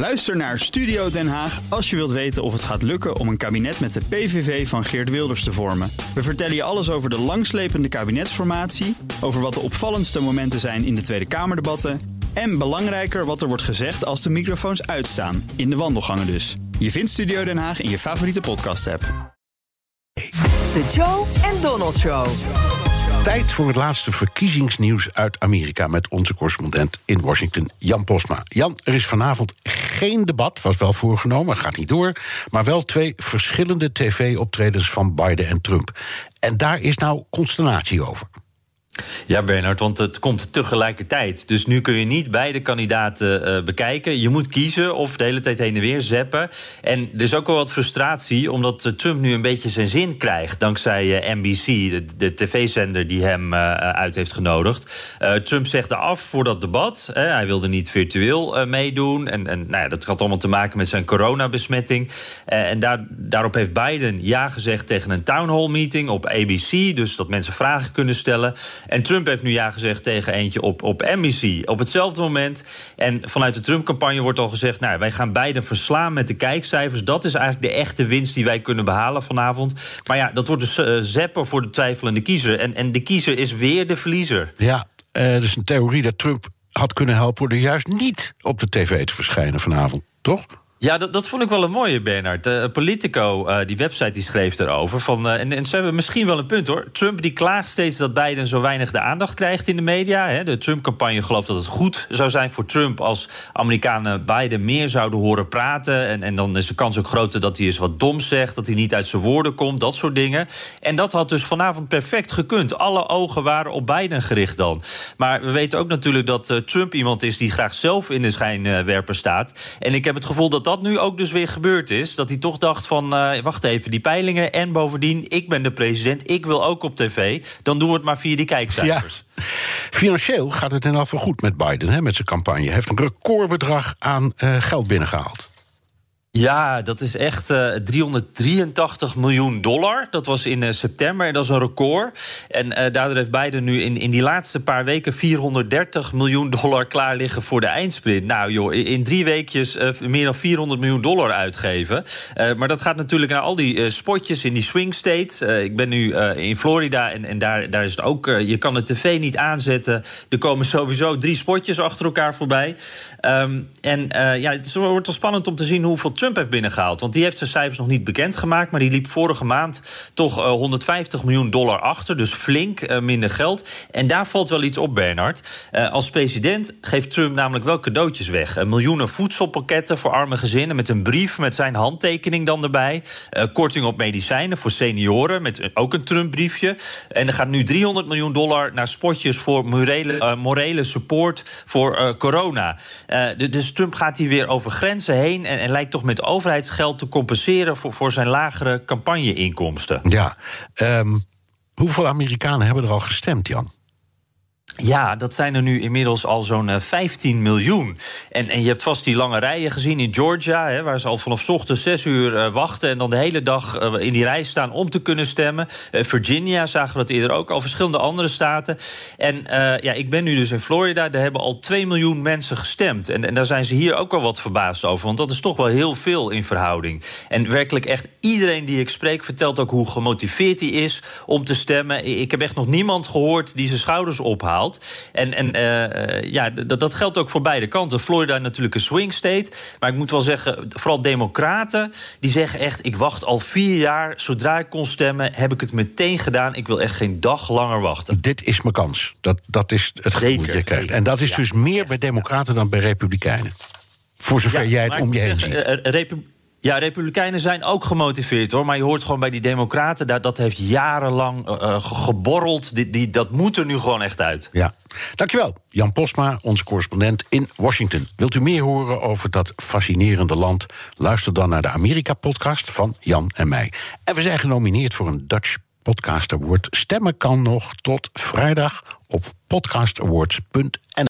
Luister naar Studio Den Haag als je wilt weten of het gaat lukken om een kabinet met de PVV van Geert Wilders te vormen. We vertellen je alles over de langslepende kabinetsformatie, over wat de opvallendste momenten zijn in de Tweede Kamerdebatten en belangrijker wat er wordt gezegd als de microfoons uitstaan, in de wandelgangen dus. Je vindt Studio Den Haag in je favoriete podcast-app. De Joe en Donald Show. Tijd voor het laatste verkiezingsnieuws uit Amerika met onze correspondent in Washington, Jan Posma. Jan, er is vanavond geen debat, was wel voorgenomen, gaat niet door. Maar wel twee verschillende tv-optredens van Biden en Trump. En daar is nou consternatie over. Ja, Bernard, want het komt tegelijkertijd. Dus nu kun je niet beide kandidaten uh, bekijken. Je moet kiezen of de hele tijd heen en weer zeppen. En er is ook wel wat frustratie, omdat uh, Trump nu een beetje zijn zin krijgt. Dankzij uh, NBC, de, de tv-zender die hem uit heeft genodigd. Trump zegde af voor dat debat. hij wilde niet virtueel meedoen. En, en nou ja, dat had allemaal te maken met zijn coronabesmetting. en daar, daarop heeft Biden ja gezegd tegen een town hall meeting op ABC. Dus dat mensen vragen kunnen stellen. En Trump heeft nu ja gezegd tegen eentje op, op NBC. Op hetzelfde moment. En vanuit de Trump-campagne wordt al gezegd... nou, wij gaan beiden verslaan met de kijkcijfers. Dat is eigenlijk de echte winst die wij kunnen behalen vanavond. Maar ja, dat wordt dus uh, voor de twijfelende kiezer. En, en de kiezer is weer de verliezer. Ja, uh, is een theorie dat Trump had kunnen helpen... door juist niet op de tv te verschijnen vanavond, toch? Ja, dat, dat vond ik wel een mooie, Bernard. Uh, Politico, uh, die website, die schreef erover. Van, uh, en, en ze hebben misschien wel een punt, hoor. Trump die klaagt steeds dat Biden zo weinig de aandacht krijgt in de media. Hè. De Trump-campagne gelooft dat het goed zou zijn voor Trump... als Amerikanen Biden meer zouden horen praten. En, en dan is de kans ook groter dat hij eens wat dom zegt... dat hij niet uit zijn woorden komt, dat soort dingen. En dat had dus vanavond perfect gekund. Alle ogen waren op Biden gericht dan. Maar we weten ook natuurlijk dat Trump iemand is... die graag zelf in de schijnwerper staat. En ik heb het gevoel dat dat nu ook dus weer gebeurd is. Dat hij toch dacht van, uh, wacht even, die peilingen... en bovendien, ik ben de president, ik wil ook op tv. Dan doen we het maar via die kijkcijfers. Ja. Financieel gaat het in afval goed met Biden, hè, met zijn campagne. Hij heeft een recordbedrag aan uh, geld binnengehaald. Ja, dat is echt uh, 383 miljoen dollar. Dat was in uh, september en dat is een record. En uh, daardoor heeft Biden nu in, in die laatste paar weken 430 miljoen dollar klaar liggen voor de eindsprint. Nou joh, in drie weekjes meer dan 400 miljoen dollar uitgeven. maar dat gaat natuurlijk naar al die spotjes in die swing states. ik ben nu in Florida en, en daar, daar is het ook. je kan de tv niet aanzetten. Er komen sowieso drie spotjes achter elkaar voorbij. Um, en ja, het wordt wel spannend om te zien hoeveel Trump heeft binnengehaald. Want die heeft zijn cijfers nog niet bekendgemaakt. Maar die liep vorige maand toch uh, 150 miljoen dollar achter. Dus flink uh, minder geld. En daar valt wel iets op, Bernard. Uh, als president geeft Trump namelijk wel cadeautjes weg. miljoenen voedselpakketten voor arme gezinnen. Met een brief met zijn handtekening dan erbij. korting op medicijnen voor senioren. Met ook een Trump-briefje. En er gaat nu 300 miljoen dollar naar spotjes voor morele, morele support voor corona. dus Trump gaat hier weer over grenzen heen. En, en lijkt toch met overheidsgeld te compenseren voor, voor zijn lagere campagneinkomsten. Ja, um, hoeveel Amerikanen hebben er al gestemd, Jan? Ja, dat zijn er nu inmiddels al zo'n 15 eh, miljoen. En, en je hebt vast die lange rijen gezien in Georgia, hè, waar ze al vanaf ochtend 6 uur uh, wachten en dan de hele dag uh, in die rij staan om te kunnen stemmen. Virginia zagen we dat eerder ook, al verschillende andere staten. En ja, ik ben nu dus in Florida, daar hebben al 2 miljoen mensen gestemd. En, en daar zijn ze hier ook wel wat verbaasd over, want dat is toch wel heel veel in verhouding. En werkelijk echt iedereen die ik spreek vertelt ook hoe gemotiveerd hij is om te stemmen. Ik heb echt nog niemand gehoord die zijn schouders ophaalt. En, en uh, ja, dat, dat geldt ook voor beide kanten. Florida natuurlijk een swing state. Maar ik moet wel zeggen, vooral democraten... die zeggen echt, ik wacht al vier jaar. Zodra ik kon stemmen, heb ik het meteen gedaan. Ik wil echt geen dag langer wachten. Dit is mijn kans. Dat, dat is het gevoel dat je krijgt. En dat is dus meer bij democraten dan bij republikeinen. Voor zover ja, jij het om je heen ziet. Ja, Republikeinen zijn ook gemotiveerd hoor. Maar je hoort gewoon bij die Democraten, dat, dat heeft jarenlang uh, geborreld. Die, die, dat moet er nu gewoon echt uit. Ja. Dankjewel, Jan Posma, onze correspondent in Washington. Wilt u meer horen over dat fascinerende land? Luister dan naar de Amerika-podcast van Jan en mij. En we zijn genomineerd voor een Dutch Podcast Award. Stemmen kan nog tot vrijdag op podcastawards.nl.